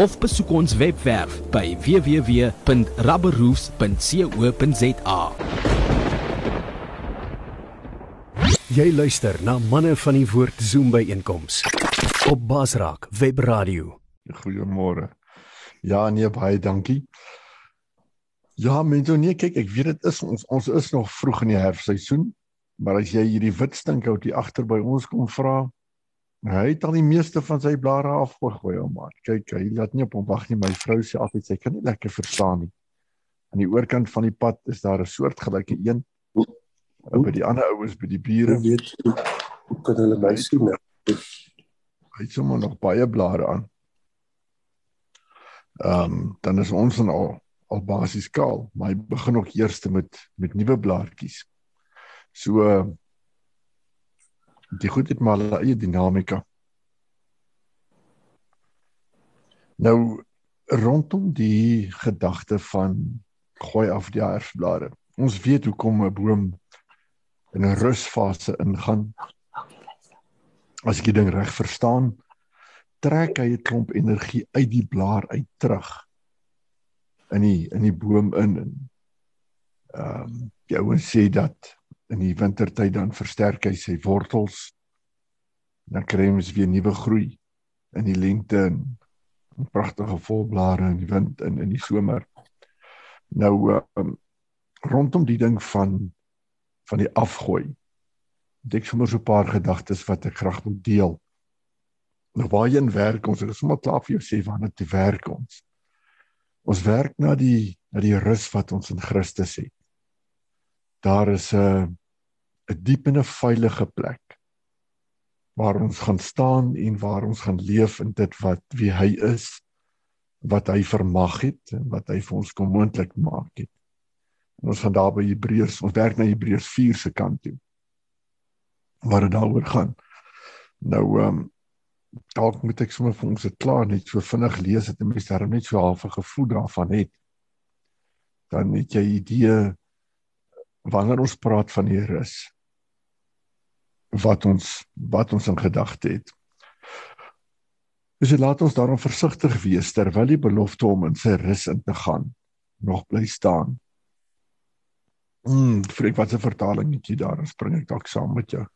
of besoek ons webwerf by www.rubberroofs.co.za. Jy luister na manne van die woord Zoom by einkoms op Basraak Webradio. Goeiemôre. Ja, nee, baie dankie. Ja, mense, nee, kyk, ek weet dit is ons ons is nog vroeg in die herfsseisoen, maar as jy hierdie wit stinkhout hier agter by ons kom vra, Hy het al die meeste van sy blare afgegooi, ou maat. Kyk, hy laat nie op hom wag nie. My vrou sê altyd sy kan nie lekker verstaan nie. Aan die oorkant van die pad is daar 'n soort gelyke een. Ou by die ander ouens by die bure weet hoe kan hulle my sien? Hy het sommer nog baie blare aan. Ehm um, dan is ons dan al al basies kaal, maar hy begin ook eers met met nuwe blaartjies. So uh, die goed het maar hulle eie dinamika. Nou rondom die gedagte van gooi af die herfsblare. Ons weet hoekom 'n boom in 'n rusfase ingaan. As ek die ding reg verstaan, trek hy 'n klomp energie uit die blaar uit terug in die in die boom in en ehm um, die ouens sê dat in die wintertyd dan versterk hy sy wortels. Dan kry ons weer nuwe groei in die lente en pragtige volblare in die wind in in die somer. Nou um, rondom die ding van van die afgooi. Ek sommer so 'n paar gedagtes wat ek graag wil deel. Nou waarheen werk ons? Ek is sommer klaar vir jou sê waarna toe werk ons. Ons werk na die na die rus wat ons in Christus het. Daar is 'n 'n diep en 'n veilige plek waar ons gaan staan en waar ons gaan leef in dit wat wie hy is wat hy vermag het en wat hy vir ons kom moontlik maak het. En ons gaan daar by Hebreërs, ons werk na Hebreërs 4 se kant toe. Waar dit daaroor gaan. Nou ehm um, dalk moet ek sommer vir ons dit klaar net so vinnig lees dat 'n mens darm net so half 'n gevoel daarvan het. Dan het jy idee wanneer ons praat van die rus wat ons wat ons in gedagte het. Dus laat ons daarom versigtig wees terwyl die belofte om in sy rus in te gaan nog bly staan. Mm, vir ek wat 'n vertaling het jy daar, dan spring ek dalk saam met jou.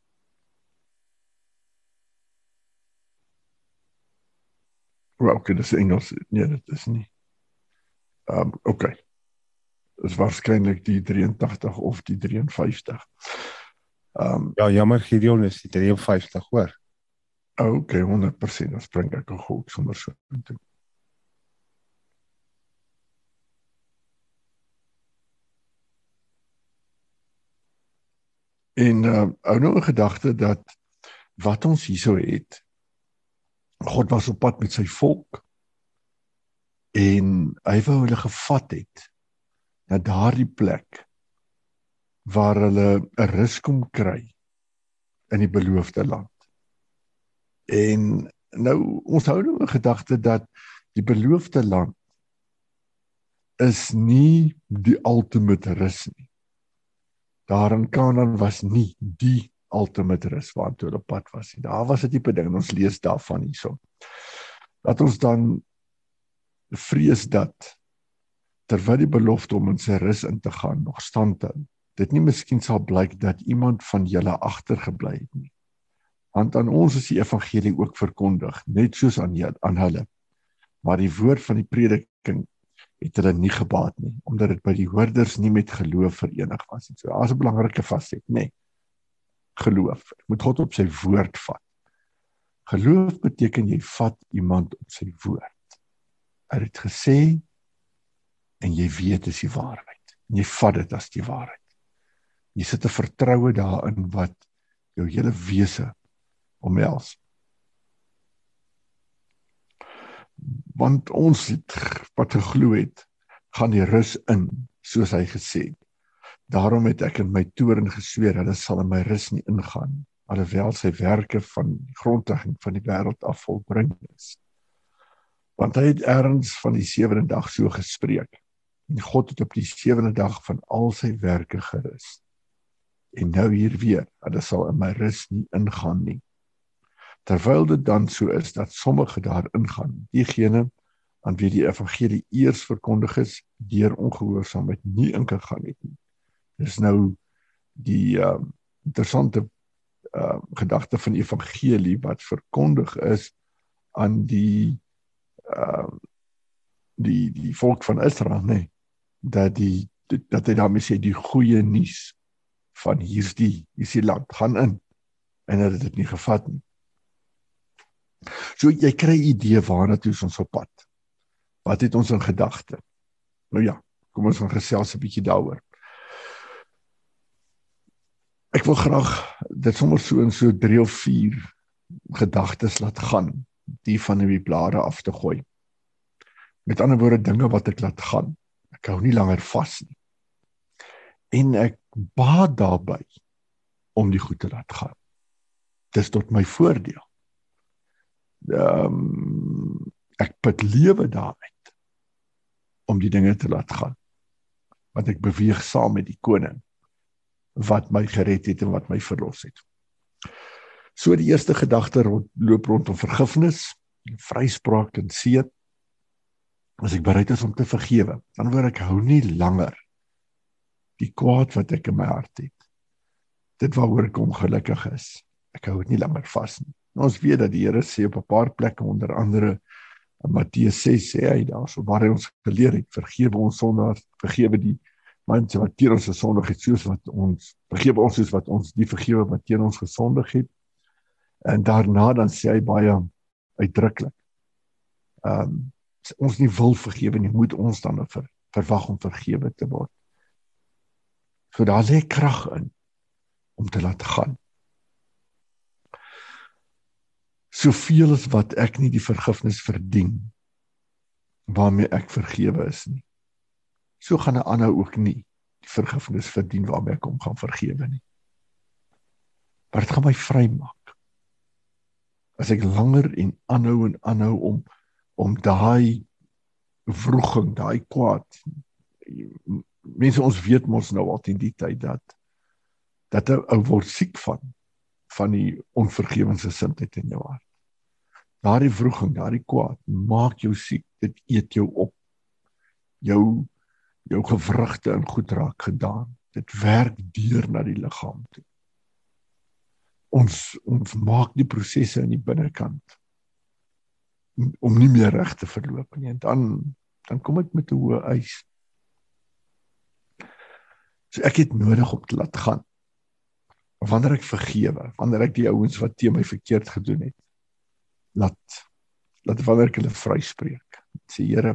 Wel, okay, dis Engels. Nee, dit is nie. Ehm, um, okay. Dis waarskynlik die 83 of die 53. Ehm um, ja, jammer Gideon is die 53 hoor. Okay, 100%. Dan spring ek al goed sommer so toe. En uh ou nou 'n gedagte dat wat ons hierso het God was op pad met sy volk en hy wou hulle gevat het na daardie plek waar hulle 'n rus kom kry in die beloofde land. En nou ons hou nou 'n gedagte dat die beloofde land is nie die ultimate rus nie. Daar in Kanaan was nie die ultimate rus waartoe hulle pad was nie. Daar was 'n tipe ding en ons lees daarvan hierso. Dat ons dan vrees dat terwyl die belofte om in sy rus in te gaan nog stand hou dit nie miskien sal blyk dat iemand van julle agtergebly het nie. Want aan ons is die evangelie ook verkondig, net soos aan julle, aan hulle. Maar die woord van die prediking het hulle nie gebaat nie, omdat dit by die hoorders nie met geloof verenig was nie. So daar's 'n belangrike faset, nê. Nee. Geloof. Ek moet God op sy woord vat. Geloof beteken jy vat iemand op sy woord. Hy het gesê en jy weet dis die waarheid. En jy vat dit as die waarheid. Jy sit 'n vertroue daarin wat jou hele wese omhels. Want ons het wat geglo het, gaan die rus in, soos hy gesê het. Daarom het ek in my toorn gesweer, hulle sal in my rus nie ingaan alhoewel sy werke van die grondlegging van die wêreld af volbring is. Want hy het erns van die sewende dag so gespreek. En God het op die sewende dag van al sy werke gerus. En nou hier weer, hulle sal in my rus nie ingaan nie. Terwyl dit dan so is dat sommige daar ingaan, diegene aan wie die evangelie eers verkondig is, deur ongehoorsaamheid nie ingegaan het nie. Dis nou die uh, interessante uh gedagte van evangelie wat verkondig is aan die uh die die volk van Israel nê nee, dat die dat hy daarmee sê die goeie nuus van hier's die hier's die land gaan in en hulle het dit nie gevat nie. So jy kry 'n idee waarna toe ons op pad. Wat het ons in gedagte? Nou ja, kom ons gaan gesels 'n bietjie daaroor. Ek wil graag dit sommer so in so 3 of 4 gedagtes laat gaan, die van die blare af te gooi. Met ander woorde dinge wat ek laat gaan. Ek hou nie langer vas nie. En ek baat daarbey om die goed te laat gaan. Dis tot my voordeel. Ehm um, ek put lewe daaruit om die dinge te laat gaan. Want ek beweeg saam met die koning wat my gered het en wat my verlos het. So die eerste gedagte rond, loop rondom vergifnis, vryspraak en seën. As ek bereid is om te vergewe, dan word ek hou nie langer die kwaad wat ek in my hart het. Dit waaroor ek ongelukkig is. Ek hou dit nie langer vas nie. Ons weet dat die Here sê op 'n paar plekke onder andere in Matteus 6 sê hy daarso waar hy ons geleer het vergewe ons sondaars, vergewe die mense wat teen ons gesondig het soos wat ons vergewe ons soos wat ons die vergewe wat teen ons gesondig het en daarna dan sê hy baie uitdruklik ehm um, ons nie wil vergewe nie moet ons dan ver, verwag om vergewe te word so daar lê krag in om te laat gaan soveel as wat ek nie die vergifnis verdien waarmee ek vergewe is nie so gaan 'n ander ook nie die vergifnis verdien waarmee ek hom gaan vergewe nie. Maar dit gaan my vrymaak. As ek langer en aanhou en aanhou om om daai vroeging, daai kwaad mense ons weet mos nou al teen die tyd dat dat 'n ou word siek van van die onvergewensgesindheid in jou hart. Daardie vroeging, daardie kwaad maak jou siek, dit eet jou op. Jou jou gewrigte in goed raak gedaan. Dit werk deur na die liggaam toe. Ons ons maak die prosesse in die binnekant om nie meer reg te verloop nie en dan dan kom dit met 'n hoë eis. So ek het nodig om te laat gaan. Wanneer ek vergewe, wanneer ek die ouens wat teen my verkeerd gedoen het, laat laat wanneer ek hulle vryspreek. Sê Here,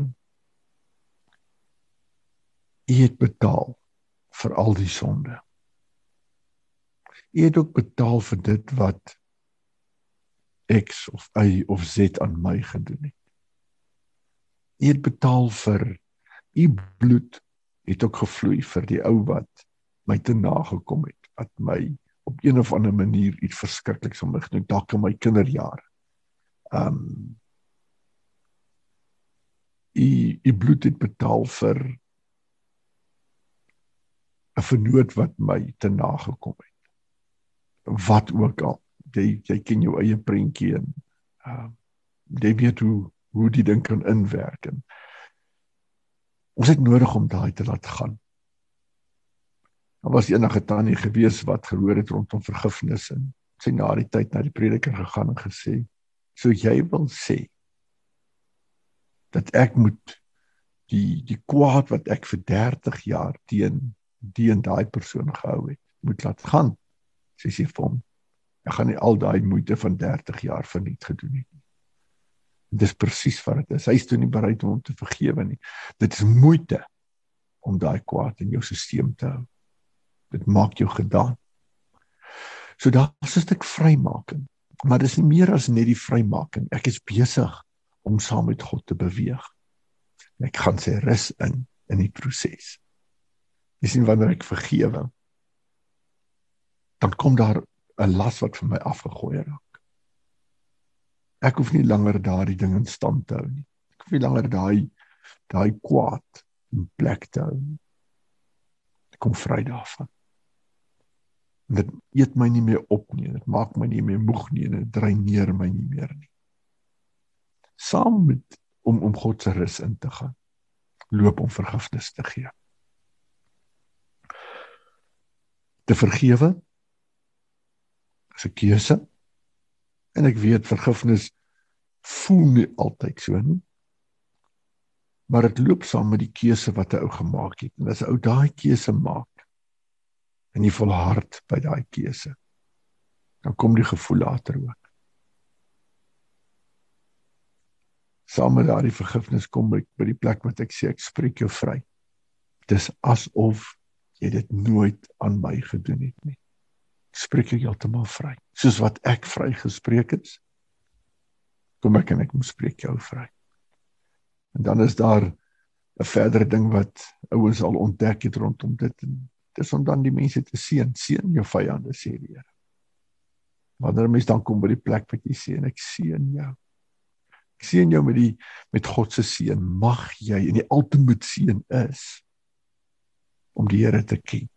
U het betaal vir al die sonde. U het ook betaal vir dit wat X of Y of Z aan my gedoen het. U het betaal vir u bloed het ook gevloei vir die ou wat my te nagekom het, wat my op een of ander manier iets verskrikliks om my gedoen, dalk in my kinderjare. Um u u bloed het betaal vir 'n vernoot wat my te nagekom het. Wat ook al, jy jy ken jou eie prentjie en uh jy weet hoe hoe die ding kan inwerk en ons het nodig om daai te laat gaan. Daar was enige tannie gewees wat gehoor het rondom vergifnis en sy na die tyd na die prediker gegaan en gesê, "So jy wil sê dat ek moet die die kwaad wat ek vir 30 jaar teen die en daai persoon gehou het, moet laat gaan. Sy sê vir hom, ek gaan nie al daai moeite van 30 jaar verniet gedoen het nie. Dis presies wat dit is. Hy is toe nie bereid om hom te vergewe nie. Dit is moeite om daai kwaad in jou stelsel te hou. Dit maak jou gedaan. So daar's 'n stuk vrymaking, maar dis nie meer as net die vrymaking. Ek is besig om saam met God te beweeg. Ek gaan sy rus in in die proses. Jy sien wanneer ek vergewe, dan kom daar 'n las wat van my afgegooi raak. Ek hoef nie langer daardie ding in stand te hou nie. Ek hoef nie langer daai daai kwaad in plek te hou. Ek kom vry daarvan. En dit eet my nie meer op nie. Dit maak my nie meer moeg nie en dit dreineer my nie meer nie. Saam met om om God se rus in te gaan. Loop om vergifnis te gee. Te vergewe is 'n keuse. En ek weet vergifnis voel nie altyd so nie. Maar dit loop saam met die keuse wat 'n ou gemaak het. En as 'n ou daai keuse maak en jy volhard by daai keuse, dan kom die gevoel later ook. Saam met daardie vergifnis kom ek by die plek wat ek sê ek spreek jou vry. Dis asof jy dit nooit aan my gedoen het nie spreek ek heeltemal vry. Soos wat ek vry gespreek is, kom ek en ek moet spreek jou vry. En dan is daar 'n verdere ding wat ouens al ontdek het rondom dit en dis om dan die mense te seën, seën jou vyande sê die Here. Wanneer 'n mens dan kom by die plek wat jy sê en ek seën jou. Ek seën jou met die met God se seën. Mag jy in die ultimate seën is om die Here te ken.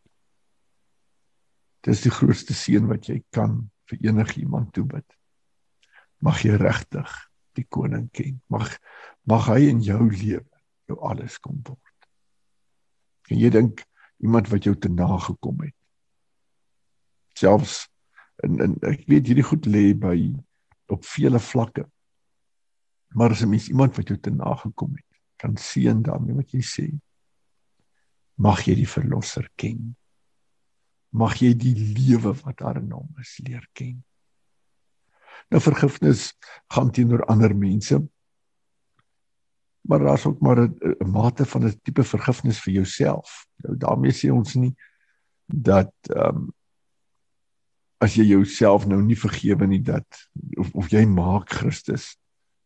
Dis die grootste seën wat jy kan vir enigiemand toebid. Mag jy regtig die koning ken. Mag mag hy in jou lewe jou alles kom word. En jy dink iemand wat jou te nagekom het. Selfs en en ek weet hierdie goed lê by op vele vlakke. Maar as 'n mens iemand wat jou te nagekom het, kan seën daarmee wat jy sê. Mag jy die verlosser ken mag jy die lewe wat daarin hom is leer ken. Nou vergifnis gaan teenoor ander mense. Maar daar's ook maar 'n mate van 'n tipe vergifnis vir jouself. Nou daarmee sê ons nie dat ehm um, as jy jouself nou nie vergewe nie dat of of jy maak Christus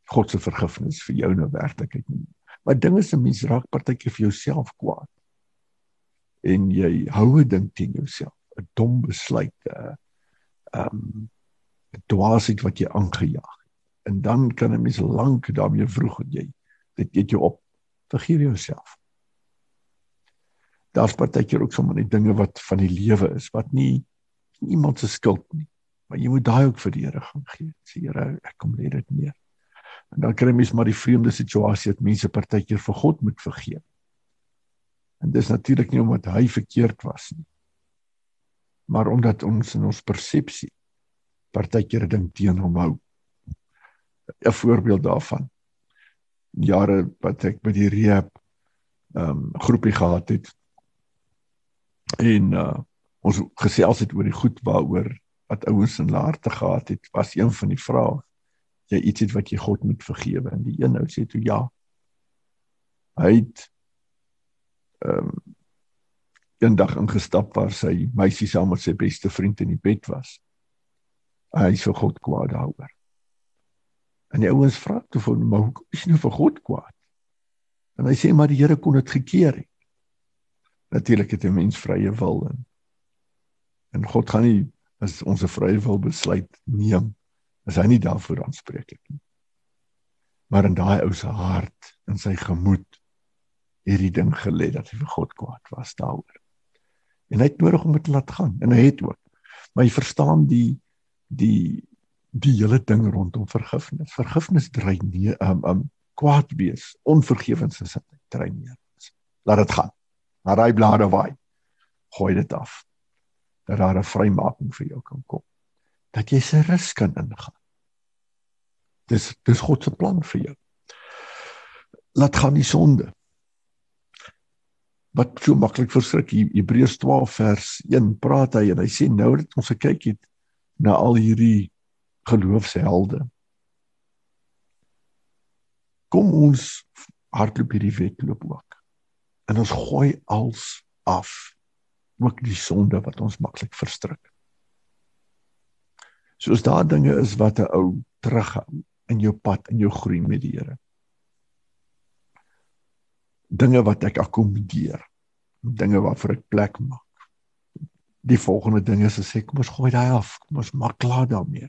God se vergifnis vir jou nou werklikheid nie. Maar dinge is 'n mens raak partykeer vir jouself kwaad. En jy hou 'n ding teen jouself. 'n dom besluit 'n ehm um, dwaasheid wat jy aangejaag het. En dan kan 'n mens lank daarmee vroeg en jy dit eet jou op. Vergeef jouself. Daar's partykeer ook sommer net dinge wat van die lewe is wat nie iemand se skuld nie. Maar jy moet daai ook vir die Here gaan gee. Sê Here, ek kom lê dit neer. En dan kry mens maar die vreemde situasie dat mense partykeer vir God moet vergeef. En dis natuurlik nie omdat hy verkeerd was nie maar omdat ons in ons persepsie partykeer ding teen hom hou. 'n Voorbeeld daarvan. Jare wat ek by die rehab ehm um, groepie gehad het en uh, ons gesels het oor die goed waaroor wat ouens in laarte gehad het, was een van die vrae jy iets het wat jy God moet vergewe en die een nou sê toe ja. Hy het ehm um, eendag ingestap waar sy meisie saam met sy beste vriend in die bed was. Hy is vir God kwaad daaroor. En die ouens vra toe vir hom, "Maar hoekom is jy nou vir God kwaad?" En hy sê, "Maar die Here kon dit gekeer het." Natuurlik het 'n mens vrye wil en en God gaan nie as ons 'n vrye wil besluit neem, as hy nie daarvoor aanspreeklik nie. Maar in daai ou se hart, in sy gemoed, hierdie ding gelê dat hy vir God kwaad was daaroor. En hy het nodig om dit te laat gaan en hy het ook. Maar jy verstaan die die die hele ding rondom vergifnis. Vergifnis dry nie um um kwaad wees onvergewens is dit dry nie laat dit gaan. Maar hy blare waai. Gooi dit af. Dat daar 'n vrymaking vir jou kan kom. Dat jy se rus kan ingaan. Dis dis God se plan vir jou. Laat gaan die sonde wat so maklik verskrik Hebreërs 12 vers 1 praat hy en hy sê nou dat ons gekyk het na al hierdie geloofshelde kom ons hardloop hierdie wedloop ook En ons gooi als af ook die sonde wat ons maklik verstrik. Soos daar dinge is wat 'n ou terughou in jou pad in jou groei met die Here. Dinge wat ek akkommodeer. Dinge waarvoor ek plek maak. Die volgende ding is as ek kom ons gooi daai af. Kom ons maak klaar daarmee.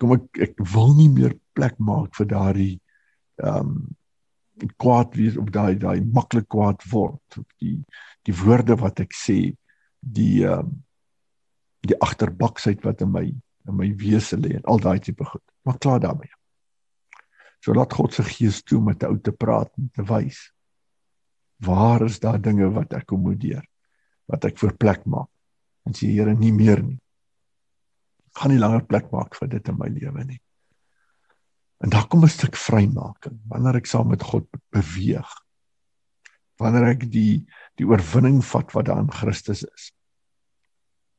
Kom ek ek wil nie meer plek maak vir daardie ehm um, kwaad wees op daai daai maklik kwaad word die die woorde wat ek sê die ehm um, die agterbaksheid wat in my in my wese lê en al daai tipe goed. Maar klaar daarmee. So laat God se gees toe met ou te praat en te wys. Waar is daar dinge wat ek akkommodeer? Wat ek vir plek maak? En sê Here nie meer nie. Ek gaan nie langer plek maak vir dit in my lewe nie. En daar kom 'n stuk vrymaking wanneer ek saam met God beweeg. Wanneer ek die die oorwinning vat wat daar in Christus is.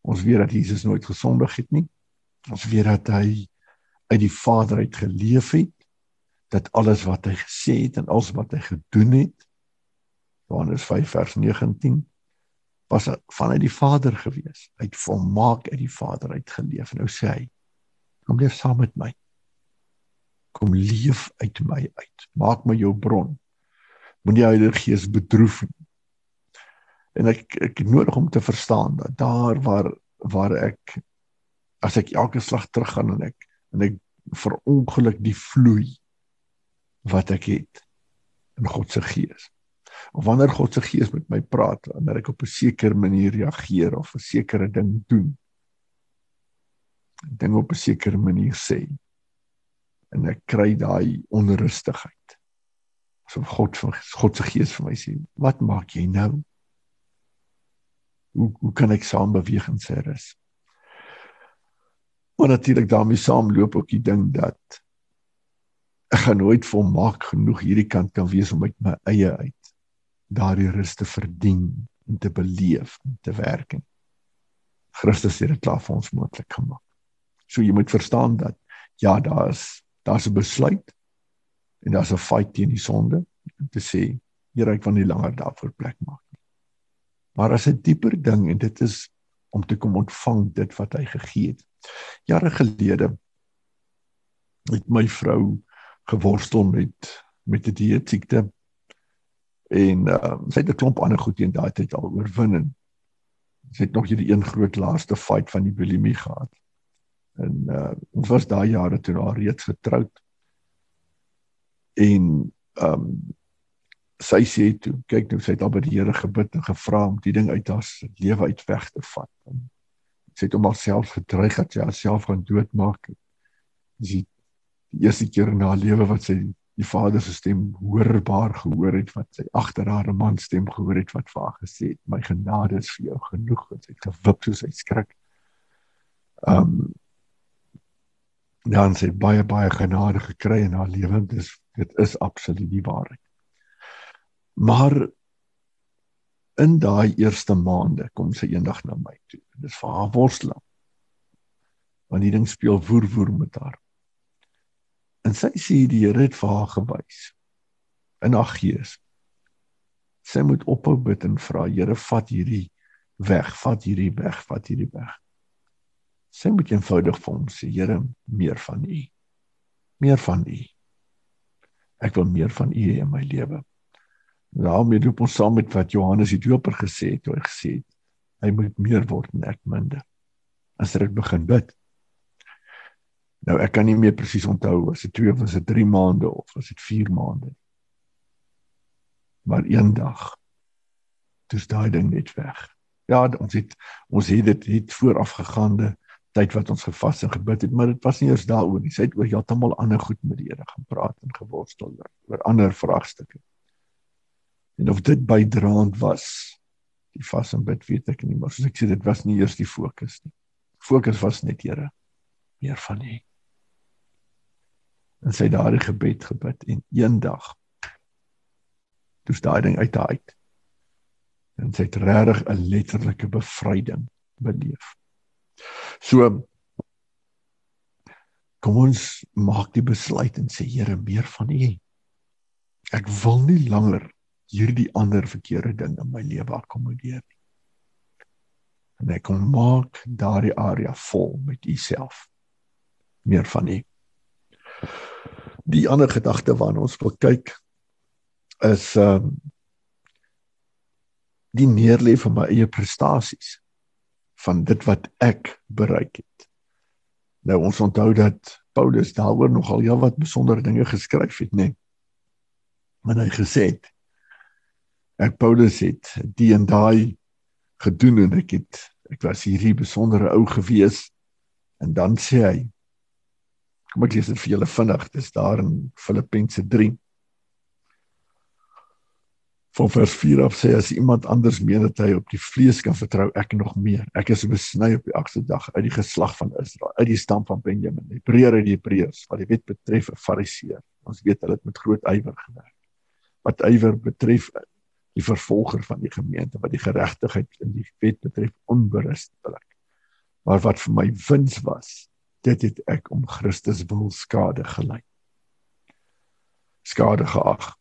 Ons weet dat Jesus nooit gesondig het nie. Ons weet dat hy uit die Vader uit geleef het dat alles wat hy gesê het en alles wat hy gedoen het Johannes 5 vers 19 was vanuit die Vader gewees. Hy het volmaak uit die Vader uit geleef. Nou sê hy: "Kom leef saam met my. Kom leef uit my uit. Maak my jou bron. Moenie die Heilige Gees bedroef nie." En ek ek nodig om te verstaan dat daar waar waar ek as ek elke slag teruggaan en ek en ek verongeluk die vloei wat ek het in God se gees. Of wanneer God se gees met my praat, wanneer ek op 'n sekere manier reageer of 'n sekere ding doen. Ding op 'n sekere manier sê en ek kry daai onrustigheid. Asof God van God se gees vir my sê, "Wat maak jy nou?" Hoe hoe kan ek saam beweeg in sy rus? Maar natuurlik daarmee saamloop ook die ding dat ek gaan nooit volmaak genoeg hierdie kant kan wees om uit my eie uit daardie rus te verdien en te beleef en te werk. Christus het dit klaar vir ons moontlik gemaak. So jy moet verstaan dat ja, daar's daar's 'n besluit en daar's 'n fight teen die sonde om te sê Here ek wil nie langer daarvoor plek maak nie. Maar as 'n dieper ding en dit is om te kom ontvang dit wat hy gegee het. Jare gelede het my vrou geworstel met met die dieetsiekte en uh, sy het 'n klomp ander goed teen daai tyd al oorwin en sy het nog hierdie een groot laaste fight van die bulimie gehad. En uh, ons was daai jare toe al reeds getroud. En ehm um, sy sê toe kyk nou sy het al by die Here gebid en gevra om die ding uit haar lewe uit weg te vat. En sy het hom alself gedreig dat sy haarself gaan doodmaak. Dis die, die eerste keer in haar lewe wat sy die Vader se stem hoorbaar gehoor het wat sy agter haar man stem gehoor het wat vir haar gesê het my genade is vir jou genoeg en sy het gewip soos hy skrik. Ehm um, dan sy baie baie genade gekry in haar lewe. Dis dit is absoluut die waarheid. Maar in daai eerste maande kom sy eendag na my toe. Dit is vir haar worsteling. Want die ding speel woer woer met haar. En sy sê die Here het vir haar gewys in haar gees. Sy moet ophou bid en vra Here vat hierdie weg, vat hierdie weg, vat hierdie weg. Sy moet eenvoudig vir hom sê Here meer van U. Meer van U. Ek wil meer van U in my lewe. Daarmee loop ons saam met wat Johannes die Doper gesê het, toe hy gesê het hy moet meer word en ek minder. As dit begin bid. Nou ek kan nie meer presies onthou as dit 2 of as dit 3 maande of as dit 4 maande. Maar eendag dis daai ding net weg. Ja, ons het ons het dit het voorafgegaande tyd wat ons gevas en gebid het, maar dit was nie eers daaroor nie. Sy het oor heeltemal ander goed met die Here gaan praat en geworstel oor ander vraagstukke. En of dit bydraend was die vas en bid weet ek nie maar soos ek sê dit was nie eers die fokus nie. Fokus was net Here meer van U. En sy daardie gebed gebid en eendag toe daai ding uit haar uit. En sy het regtig 'n letterlike bevryding beleef. So kom ons maak die besluit en sê Here meer van U. Ek wil nie langer hierdie ander verkeerde ding in my lewe akkommodeer nie. En ek kom maak daardie area vol met u self. Meer van u. Die ander gedagte waarna ons wil kyk is ehm um, die neerlê van my eie prestasies van dit wat ek bereik het. Nou ons onthou dat Paulus daaroor nogal ja wat besondere dinge geskryf het, né? Nee. Maar hy gesê het ek Paulus het die en daai gedoen en ek het ek was hierdie besondere ou gewees en dan sê hy kom ek lees dit vir julle vinnig dis daar in Filippense 3 van vers 4 af sê as iemand anders meen dat hy op die vlees kan vertrou, ek nog meer. Ek is besny op die agste dag uit die geslag van Israel, uit die stam van Benjamin. Hebreëre die Hebreërs, wat die wet betref, 'n Fariseer. Ons weet hulle het met groot ywer gewerk. Wat ywer betref die vervolger van die gemeente, wat die geregtigheid in die wet betref, onberustelik. Maar wat vir my wins was, dit het ek om Christus wil skade gelei. Skade geag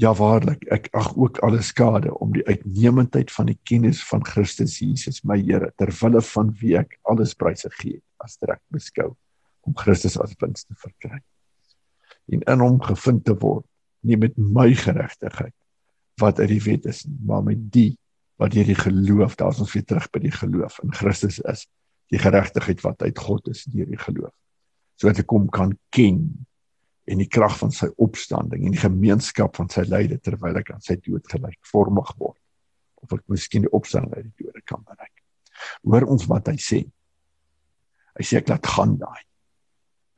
Ja waarlik, ek ag ook alle skade om die uitnemendheid van die kennis van Christus Jesus my Here ter wille van wie ek alles pryse gee as trek beskou om Christus as wins te verkry. En in hom gevind te word, nie met my geregtigheid wat uit die wet is, maar met die wat deur die geloof, daar's ons weer terug by die geloof in Christus is, die geregtigheid wat uit God is deur die geloof. Sodat ek hom kan ken en die krag van sy opstanding en die gemeenskap van sy lyde terwyl ek aan sy dood gelyk vormig word of ek miskien die opstanding uit die dode kan bereik. Hoor ons wat hy sê. Hy sê ek laat gaan daai.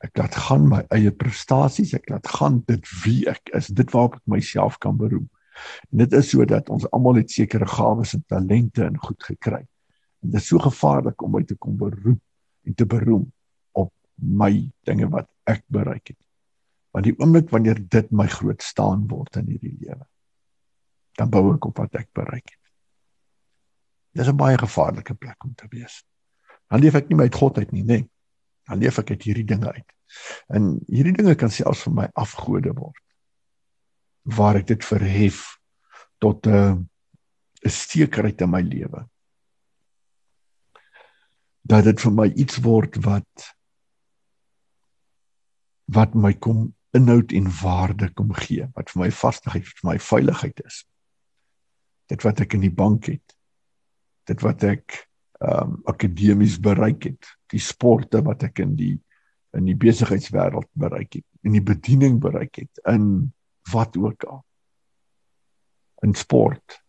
Ek laat gaan my eie prestasies, ek laat gaan dit wie ek is, dit waarop ek myself kan beroem. En dit is sodat ons almal het sekere gawes en talente en goed gekry. Dit is so gevaarlik om my te kom beroep en te beroem op my dinge wat ek bereik het. Want die oomblik wanneer dit my groot staan word in hierdie lewe, dan bou ek op wat ek bereik het. Dis 'n baie gevaarlike plek om te wees. Dan leef ek nie met God uit nie, nê. Nee. Dan leef ek uit hierdie dinge uit. En hierdie dinge kan selfs vir my afgode word. Waar ek dit verhef tot 'n 'n sekerheid in my lewe. Dat dit vir my iets word wat wat my kom inhoud en waarde kom gee wat vir my vastigheid vir my veiligheid is. Dit wat ek in die bank het. Dit wat ek ehm um, akademies bereik het. Die sporte wat ek in die in die besigheidswêreld bereik het. In die bediening bereik het. In wat ook al. In sport.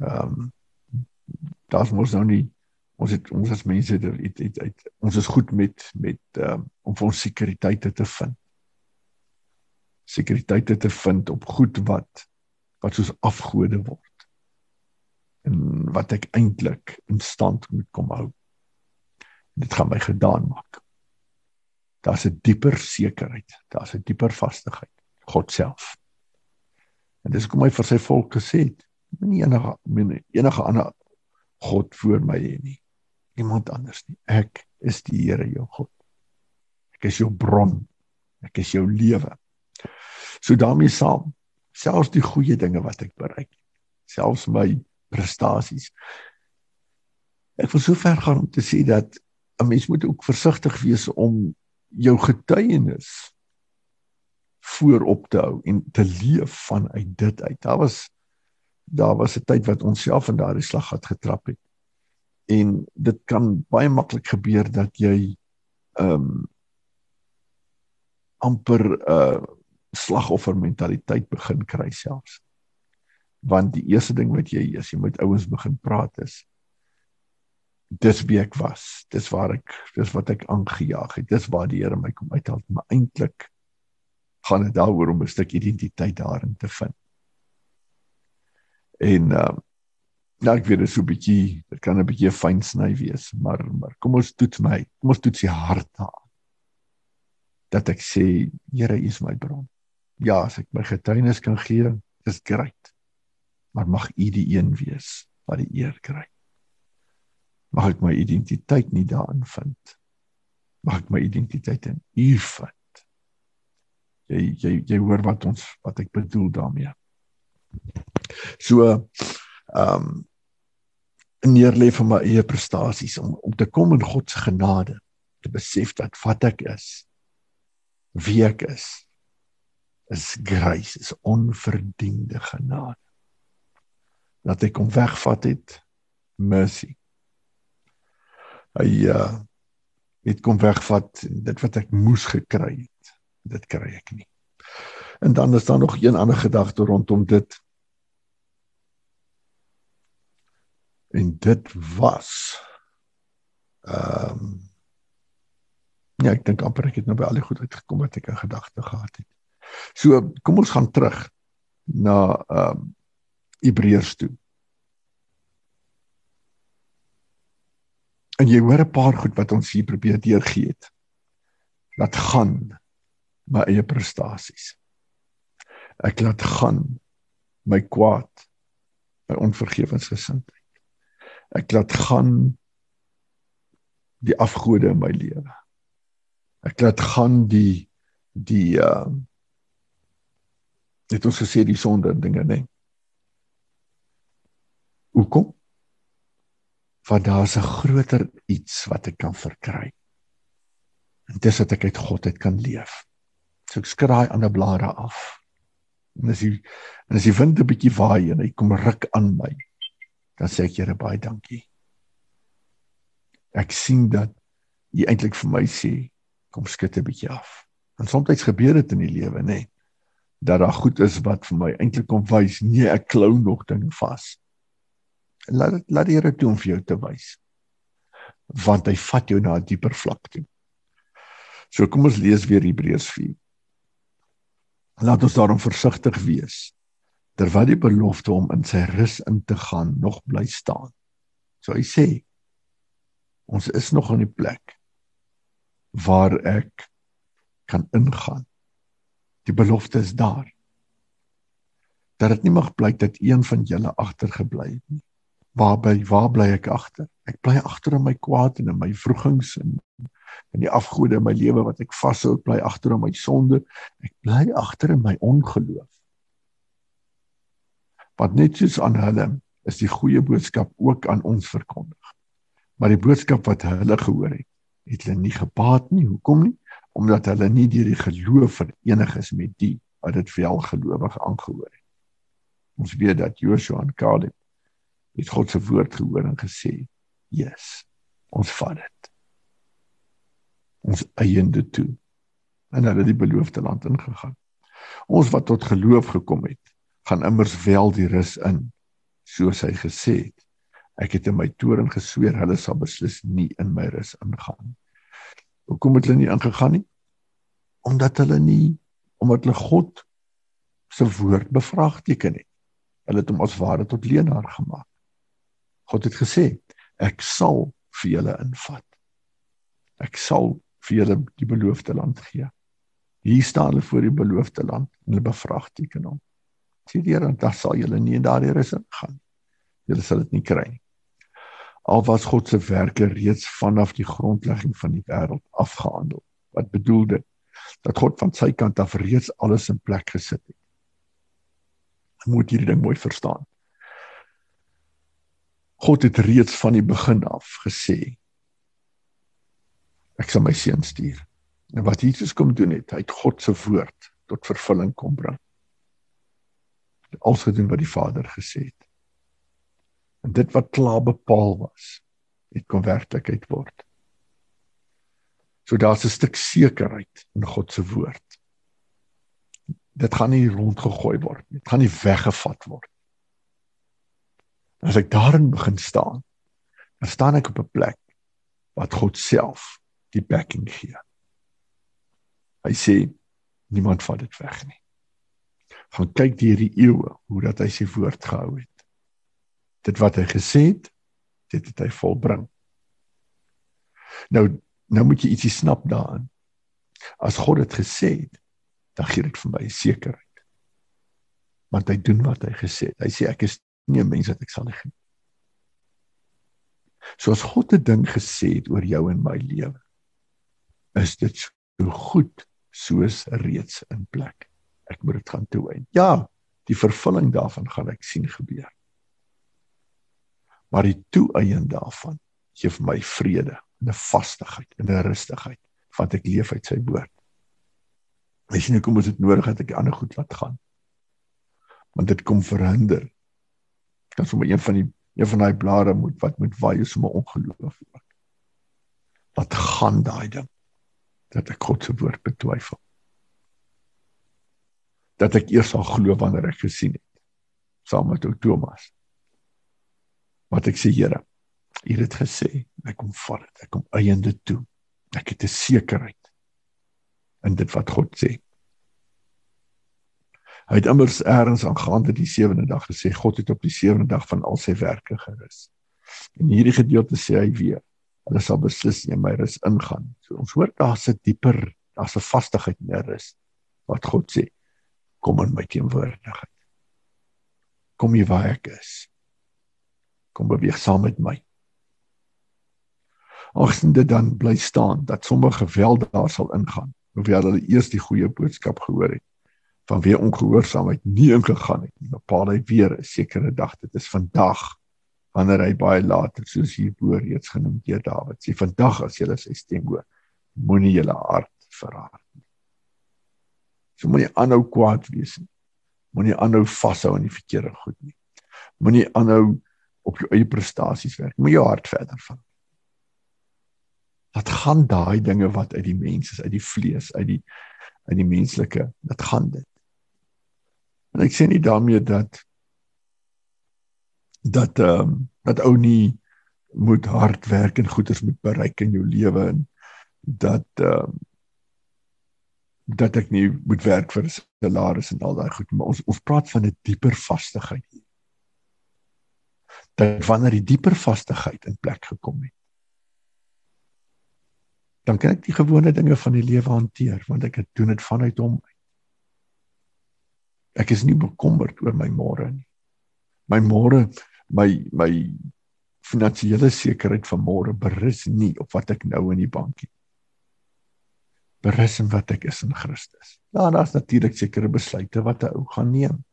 Ehm um, daar's mos nou nie ons het ons as mense het, het, het, het ons is goed met met um, om vir ons sekuriteite te vind. Sekuriteite te vind op goed wat wat soos afgode word en wat ek eintlik in stand moet kom hou. Dit gaan my gedaan maak. Daar's 'n dieper sekerheid. Daar's 'n dieper vastigheid. God self. En dis kom hy vir sy volk gesê het nie enige enige ander God voor my hê nie iemand anders nie ek is die Here jou God ek is jou bron ek is jou lewe So daarmee saam, selfs die goeie dinge wat ek bereik, selfs my prestasies. Ek wil so ver gaan om te sê dat 'n mens moet ook versigtig wees om jou getuienis voorop te hou en te leef vanuit dit uit. Daar was daar was 'n tyd wat ons self in daardie slag gehad getrap het. En dit kan baie maklik gebeur dat jy ehm um, amper uh slagoffer mentaliteit begin kry selfs. Want die eerste ding wat jy is, jy moet ouens begin praat is dis wie ek was. Dis waar ek dis wat ek aangejaag het. Dis waar die Here my kom uithaal, maar eintlik gaan dit daaroor om 'n stuk identiteit daarin te vind. En uh nou ek weet dit so 'n bietjie, dit kan 'n bietjie fyn sny wees, maar maar kom ons toets my. Kom ons toets die hart daar. Dat ek sê, Here, U is my bron ja, as ek my getuienis kan gee, is great. Maar mag U die een wees wat die eer kry. Mag ek my identiteit nie daarin vind. Mag ek my identiteit in U vind. Jy jy jy hoor wat ons wat ek bedoel daarmee. So ehm um, neerlê vir my eie prestasies om om te kom in God se genade te besef dat wat ek is wie ek is is grace is onverdiende genade. Dat hy kom wegvat het mercy. Hy uh, het kom wegvat dit wat ek moes gekry het dit kry ek nie. En dan is daar nog een ander gedagte rondom dit en dit was ehm um, ja ek dink amper ek het nou by al die goed uitgekom wat ek in gedagte gehad het so kom ons gaan terug na ehm um, Hebreërs toe En jy hoor 'n paar goed wat ons hier probeer deurgee het. Laat gaan my eie prestasies. Ek laat gaan my kwaad, my onvergewensgesindheid. Ek laat gaan die afgode in my lewe. Ek laat gaan die die uh dit ons gesê die sonde dinge, nee. Hoekom? want daar's 'n groter iets wat ek kan verkry. En dis dat ek uit God uit kan leef. So ek skraai aan 'n blare af. En as jy en as die wind 'n bietjie waai en hy kom ruk aan my, dan sê ek Here baie dankie. Ek sien dat jy eintlik vir my sê kom skud 'n bietjie af. En soms gebeur dit in die lewe, nê, nee, dat daar goed is wat vir my eintlik kom wys, nee, ek klou nog dinge vas laat laat die Here toe om vir jou te wys want hy vat jou na 'n dieper vlak toe. So kom ons lees weer Hebreërs 4. Laat ons daarom versigtig wees terwyl die belofte om in sy rus in te gaan nog bly staan. So hy sê ons is nog aan die plek waar ek kan ingaan. Die belofte is daar. Dat dit nie mag blyk dat een van julle agtergebly het nie waar by waar bly ek agter? Ek bly agter in my kwaad en in my vroegings en in die afgode in my lewe wat ek vashou, bly agter in my sonde. Ek bly agter in my ongeloof. Wat net soos aan hulle is die goeie boodskap ook aan ons verkondig. Maar die boodskap wat hulle gehoor het, het hulle nie gebaat nie. Hoekom nie? Omdat hulle nie deur die geloof verenig is met die wat dit wel gelowig aangehoor het. Ons weet dat Joshua en Caleb het God se woord gehoor en gesê: "Yes, ons vat dit. Ons eiende toe." En hulle het die beloofde land ingegaan. Ons wat tot geloof gekom het, gaan immers wel die rus in, soos hy gesê het. Ek het in my toren gesweer hulle sal beslis nie in my rus ingaan. Hoekom het hulle nie ingegaan nie? Omdat hulle nie omdat hulle God se woord bevraagteken het. Hulle het hom as ware tot leenaar gemaak. God het gesê, ek sal vir julle invat. Ek sal vir julle die beloofde land gee. Hier staan hulle voor die beloofde land en hulle bevraagteken hom. Sê die Here, dan sal julle nie in daardie rus ingaan. Julle sal dit nie kry nie. Al was God se werke reeds vanaf die grondlegging van die wêreld afgehandel. Wat bedoel dit? Dat God van sy kant af reeds alles in plek gesit het. Jy moet hierdie ding mooi verstaan. God het reeds van die begin af gesê ek sal my seun stuur. En wat Jesus kom doen het, hy het God se woord tot vervulling kom bring. Alles gedoen wat die Vader gesê het. En dit wat klaar bepaal was, het kom werklikheid word. So daar's 'n stuk sekerheid in God se woord. Dit gaan nie rondgegooi word nie. Dit gaan nie weggevat word As ek daarin begin staan, dan staan ek op 'n plek wat God self die backing gee. Hy sê niemand vat dit weg nie. Gaan kyk deur die eeue hoe dat hy sy woord gehou het. Dit wat hy gesê het, dit het hy volbring. Nou nou moet jy ietsie snap daarin. As God dit gesê het, dan gee dit vir my sekerheid. Want hy doen wat hy gesê het. Hy sê ek is nie 'n mens wat ek sal nie geniet. So as God 'n ding gesê het oor jou en my lewe, is dit so goed soos reeds in plek. Ek moet dit gaan toewyn. Ja, Die vervulling daarvan gaan ek sien gebeur. Maar die toeëien daarvan gee vir my vrede, 'n vastigheid, 'n rustigheid, want ek leef uit sy woord. Jy nie kom ons dit nodig dat ek die ander goed laat gaan. Want dit kom verhinder. Kan sommer een van die een van daai blare moet wat moet waai sommer ongeloof ook. Wat gaan daai ding? Dat ek God se woord betwyfel dat ek eers sal glo wanneer ek gesien het. Saam met ou Thomas. Wat ek sê Here u het gesê ek kom vat dit ek kom eiende toe. Ek het 'n sekerheid in dit wat God sê. Hy het immers eers aangaande die sewende dag gesê God het op die sewende dag van al sy werke gerus. En hierdie gedeelte sê hy weer hulle sal beslis in my rus ingaan so ons hoor daar's 'n dieper daar's 'n vastigheid in die rus wat God sê kom in my teenwoordigheid. Kom hier waar ek is. Kom beweeg saam met my. Agsin dit dan bly staan dat sommige geweld daar sal ingaan, hoewel hulle eers die goeie boodskap gehoor het van wie ongehoorsaamheid nie ingegaan het nie. Bepaal hy weer 'n sekere dag. Dit is vandag wanneer hy baie later soos hierbo reeds genoem deur Dawid sê vandag as jy sy stem hoor, moenie jou hart verraad nie. So moenie aanhou kwaad wees nie. Moenie aanhou vashou aan die verkeerde goed nie. Moenie aanhou op jou eie prestasies werk. Moet jou hart verder van. Wat gaan daai dinge wat uit die mens is, uit die vlees, uit die uit die menslike, dit gaan dit. En ek sê nie daarmee dat dat ehm um, dat ou nie moet hard werk en goeders moet bereik in jou lewe en dat ehm um, dat ek nie moet werk vir 'n salaris en al daai goed maar ons ons praat van 'n dieper vastigheid hier. Dat wanneer die dieper vastigheid in plek gekom het dan kan ek die gewone dinge van die lewe hanteer want ek het doen dit vanuit hom. Ek is nie bekommerd oor my môre nie. My môre my my finansiële sekerheid van môre berus nie op wat ek nou in die bank het berus in wat ek is in Christus. Ja, daar's natuurlik sekere besluite wat 'n ou gaan neem.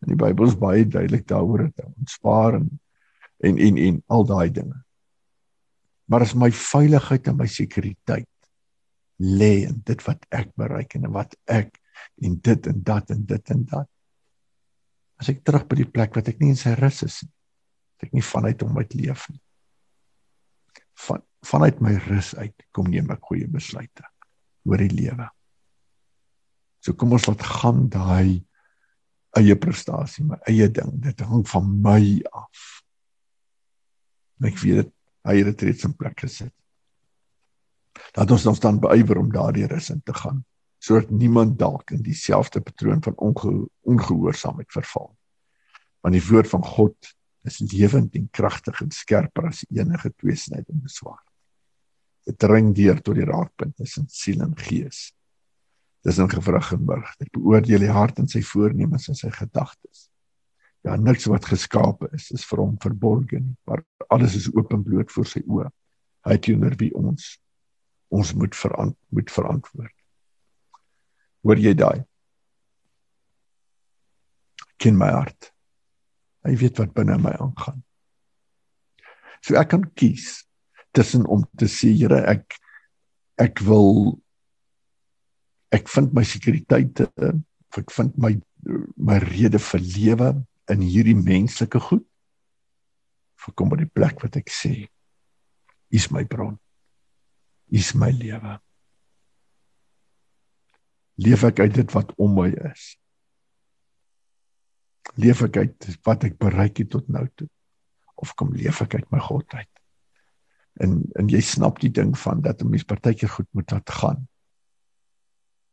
In die Bybel is baie duidelik daaroor dat ons spaar en en en, en al daai dinge. Maar as my veiligheid en my sekuriteit lê in dit wat ek bereik en wat ek en dit en dat en dit en dat. As ek terug by die plek wat ek nie in sy rus is nie. Ek nie vanuit hom uit leef nie. Van vanuit my rus uit kom neem ek goeie besluite oor die lewe. So kom ons laat gaan daai eie prestasie, my eie ding, dit hang van my af. Ek weet dit, hy het dit reeds in plek gesit. Laat ons ons dan beywer om daardie rus in te gaan sodat niemand dalk in dieselfde patroon van onge ongehoorsaamheid verval. Want die woord van God is lewend en kragtig en skerper as enige tweesnydende swaard dring deur tot die raakpunt tussen siel en gees. Dis 'n gevrug en burg. Dit beoordeel die hart en sy voornemens en sy gedagtes. Ja, niks wat geskape is is vir hom verborge nie, maar alles is openbloot voor sy oë. Hy teenoor wie ons ons moet verant moet verantwoord. Hoor jy daai? Ken my hart. Hy weet wat binne my aangaan. So ek kan kies tussen om te sê Here ek ek wil ek vind my sekuriteit ek vind my my rede vir lewe in hierdie menslike goed vir kom by die plek wat ek sê is my bron is my lewe. Leef ek uit dit wat om my is? Leef ek uit wat ek bereik het tot nou toe? Of kom leef ek uit my godheid en en jy snap die ding van dat 'n mens partykeer goed moet laat gaan.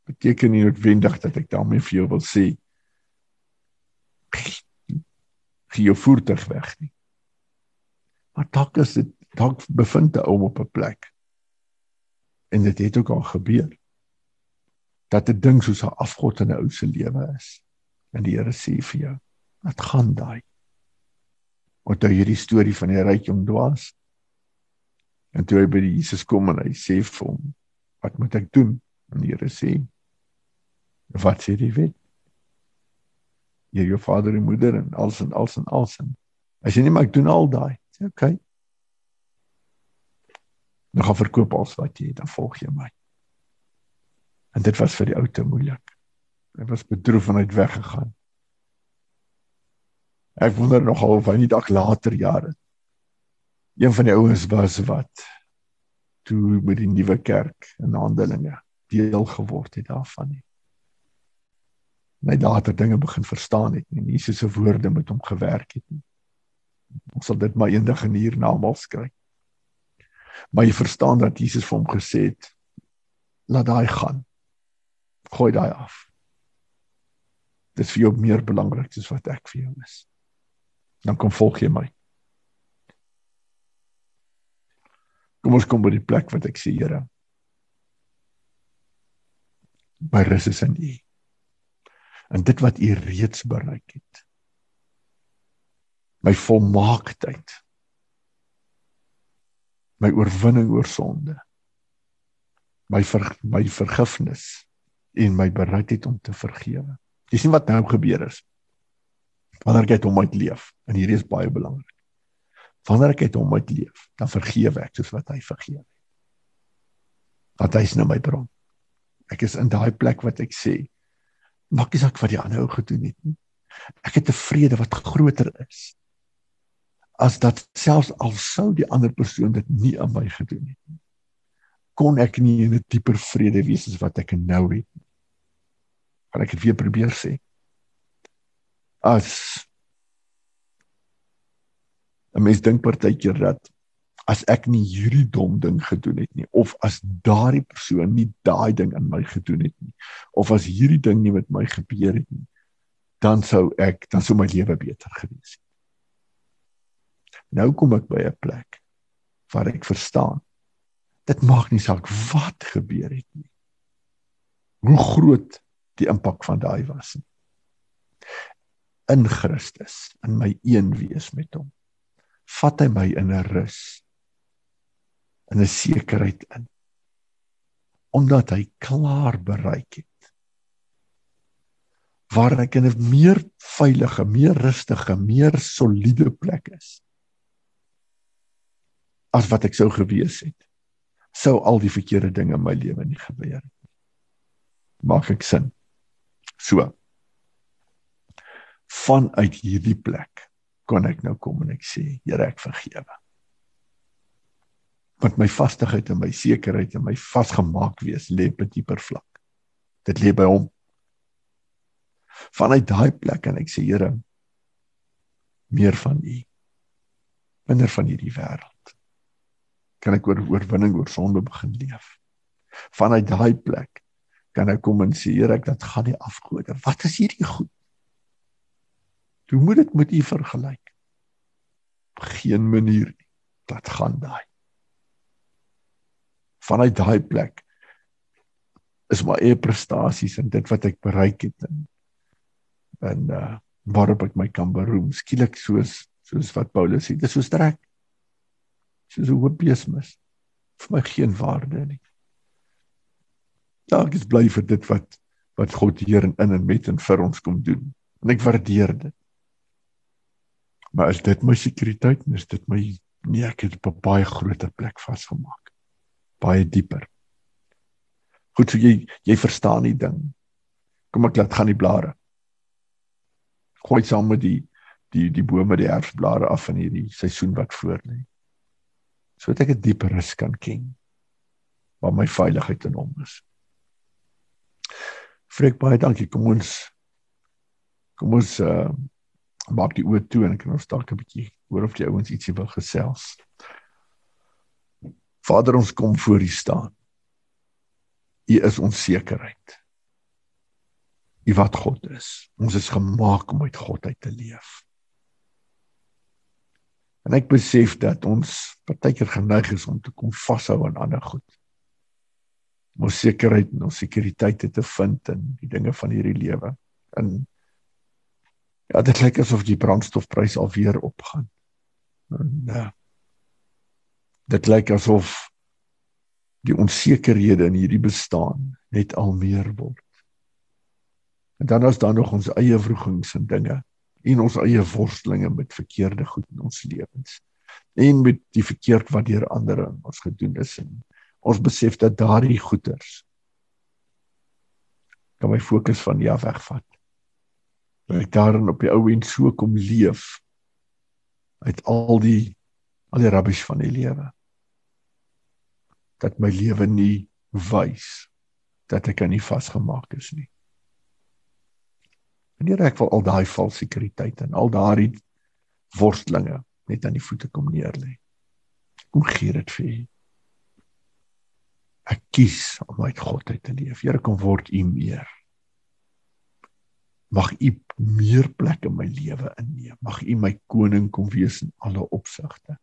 Beteken nie noodwendig dat ek daarmee vir jou wil sê gee jou voertuig weg nie. Maar dalk is dit dalk bevind 'n ou op 'n plek. En dit het ook al gebeur. Dat 'n ding soos 'n afgod in 'n ou se lewe is. En die Here sê vir jou, "Wat gaan daai?" Onthou hierdie storie van die ryk jong dwaas? En toe hy by die Jesus kom en hy sê vir hom, "Wat moet ek doen?" En die Here sê, "Wat sê die wet?" eer jou vader en moeder en alles en alles en alles. As jy nie maar ek doen al daai. Sê okay. Dan gaan verkoop alles wat jy het, dan volg jy my. En dit was vir die ou te moeilik. Hy was bedroef en hy het weggegaan. Ek wonder nogal of hy nie dalk later jare een van die ouens was wat toe met die nuwe kerk in Handelinge deel geword het daarvan nie. Net later dinge begin verstaan het nie. Jesus se woorde met hom gewerk het nie. Ons sal dit maar eendag in hier namal skryf. Maar jy verstaan dat Jesus vir hom gesê het laat daai gaan. Gooi daai af. Dit is vir jou meer belangrik as wat ek vir jou is. Dan kom volg jy my. Kom ons kom by die plek wat ek sê, Here. My rus is in U. En dit wat U reeds bereik het. My volmaaktheid. My oorwinning oor sonde. My ver, my vergifnis en my bereidheid om te vergewe. Jy sien wat nou gebeur is. Wanneer ek hom uitleef en hierdie is baie belangrik. Wanneer ek hom uitleef, dan vergewe ek soos wat hy vergewe het. Want hy is nou my bron. Ek is in daai plek wat ek sê, maak nie saak wat die ander ou gedoen het nie. Ek het 'n vrede wat groter is as dat selfs al sou die ander persoon dit nie aan my gedoen het nie. Kon ek nie in 'n dieper vrede wees as wat ek nou het. Kan ek dit weer probeer sê? As 'n mens dink partykeer dat as ek nie hierdie dom ding gedoen het nie of as daardie persoon nie daai ding aan my gedoen het nie of as hierdie ding nie met my gebeur het nie dan sou ek dan sou my lewe beter gewees het. Nou kom ek by 'n plek waar ek verstaan dit maak nie saak wat gebeur het nie. Hoe groot die impak van daai was nie. In Christus in my een wees met hom vat hy my in 'n rus in 'n sekerheid in omdat hy klaar bereik het waar ek in 'n meer veilige, meer rustige, meer soliede plek is as wat ek sou gewees het sou al die verkeerde dinge in my lewe nie gebeur het nie. Maak ek sin? So vanuit hierdie plek kon ek nou kom en ek sê, Here, ek vergewe. Want my vastigheid en my sekerheid en my vasgemaak wees lê op 'n dieper vlak. Dit lê by hom. Vanuit daai plek en ek sê, Here, meer van U. Minder van hierdie wêreld. Kan ek oor oorwinning oor sonde begin leef. Vanuit daai plek kan ek kom en sê, Here, ek dat gaan nie afgode. Wat is hierdie goed? Hoe moet dit met u vergelyk? Geen manier nie. Dat gaan daai. Vanuit daai plek is my eie prestasies en dit wat ek bereik het en en uh waarop ek my kan beroem. Skielik soos soos wat Paulus sê, dit is so sterk. Soos 'n hoopbeesmis vir my geen waarde nie. Ja, ek is bly vir dit wat wat God hier in in en met en vir ons kom doen. En ek waardeer dit. Maar is dit my sekuriteit? Is dit my nee, ek het op 'n baie groter plek vasgemaak. Baie dieper. Goed, so jy jy verstaan die ding. Kom ek laat gaan die blare. Gooi saam met die die die bome die herfsblare af in hierdie seisoen wat voor lê. Sodat ek 'n dieper rus kan ken. Waar my veiligheid in hom is. Freek baie dankie. Kom ons kom ons uh maak die oë toe en kan ons dalk 'n bietjie hoor of die ouens ietsie wil gesels. Vader, ons kom voor U staan. U is ons sekerheid. U wat God is. Ons is gemaak om uit God uit te leef. En ek besef dat ons partykeer geneig is om te kom vashou aan ander goed. Om ons sekerheid en ons sekuriteit te vind in die dinge van hierdie lewe. En Ja, dit lyk asof die brandstofprys alweer opgaan. En ja. Dit lyk asof die onsekerhede in hierdie bestaan net al meer word. En dan is daar nog ons eie vroegings en dinge en ons eie worstelinge met verkeerde goed in ons lewens en met die verkeerd wat deur ander in ons gedoen is en ons besef dat daardie goeters kan my fokus van ja wegvat. Dat ek daarin op die ou en so kom leef uit al die al die rubbish van die lewe. Dat my lewe nie wys dat ek aan nie vasgemaak is nie. Wanneer ek wil al daai valse sekuriteit en al daardie worstelinge net aan die voete kom neerlê. Kom gee dit vir U. Ek kies om uit God uit te leef. Here kom word U meer. Mag U meer plek in my lewe inneem. Mag U my koning kom wees in alle opsigte.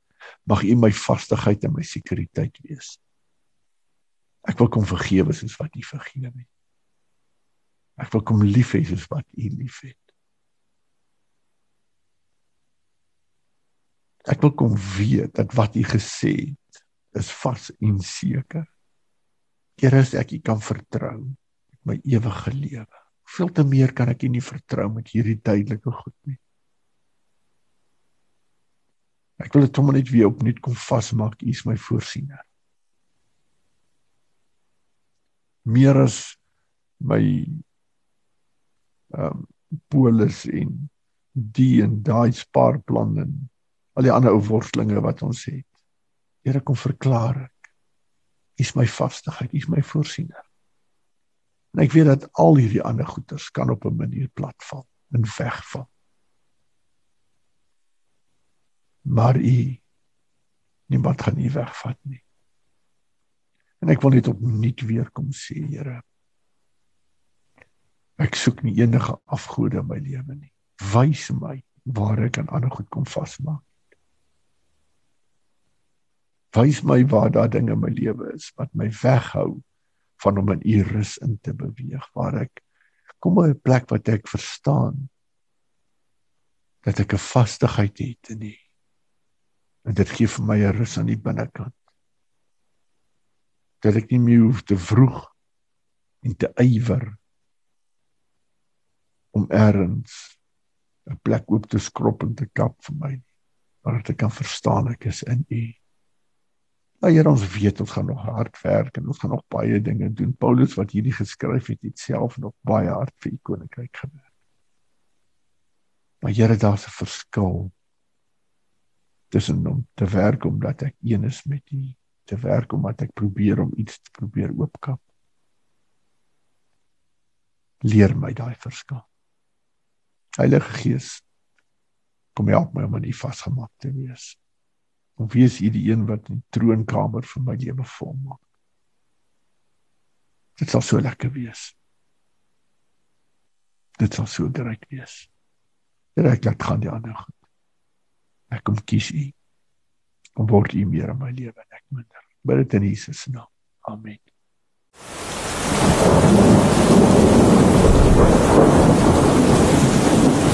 Mag U my vastigheid en my sekuriteit wees. Ek wil kom vergewe soos wat U vergewe het. Ek wil kom lief hê soos wat U liefhet. Ek wil kom weet dat wat U gesê het is vas en seker. Here, as ek U kan vertrou met my ewige lewe, veel te meer kan ek U nie vertrou met hierdie tydelike goed nie. Ek wil dit sommer net weer opnuut kom vasmaak, U is my voorsiener. Meer as my ehm um, polis en die en daai spaarplanne al die ander ou worstelinge wat ons het. Here kom verklaar ek. U is my vastigheid, u is my voorsiener. En ek weet dat al hierdie ander goeders kan op 'n manier platval en wegval. Maar u niemand gaan nie wegvat nie. En ek wil net opnuut weer kom sê, Here. Ek soek nie enige afgode in my lewe nie. Wys my waar ek aan ander goed kom vasmaak. Wys my waar daar dinge in my lewe is wat my weghou van om in u rus in te beweeg waar ek kom by 'n plek wat ek verstaan dat ek 'n vastigheid het in u. En dit gee vir my 'n rus aan die binnekant. Dat ek nie meer hoef te vroeg en te ywer om eers 'n plek oop te skrob en te kap vir my nie. Maar dat ek kan verstaan ek is in u. Nou Here ons weet ons gaan nog hard werk en ons gaan nog baie dinge doen. Paulus wat hierdie geskryf het, het self nog baie hard vir u koninkryk gewerk. Maar Here daar's 'n verskil tussen om te werk omdat ek een is met u, te werk omdat ek probeer om iets te probeer oopkap. Leer my daai verskil. Heilige Gees, kom help my om nie vasgemaak te wees Of wie is U die een wat die troonkamer vir my lewe volmaak? Dit sal so lekker wees. Dit sal so reg wees. Ek laat gaan die ander goed. Ek kom kies U. Kom word U meer in my lewe en ek minder. Bid dit in Jesus naam. Amen.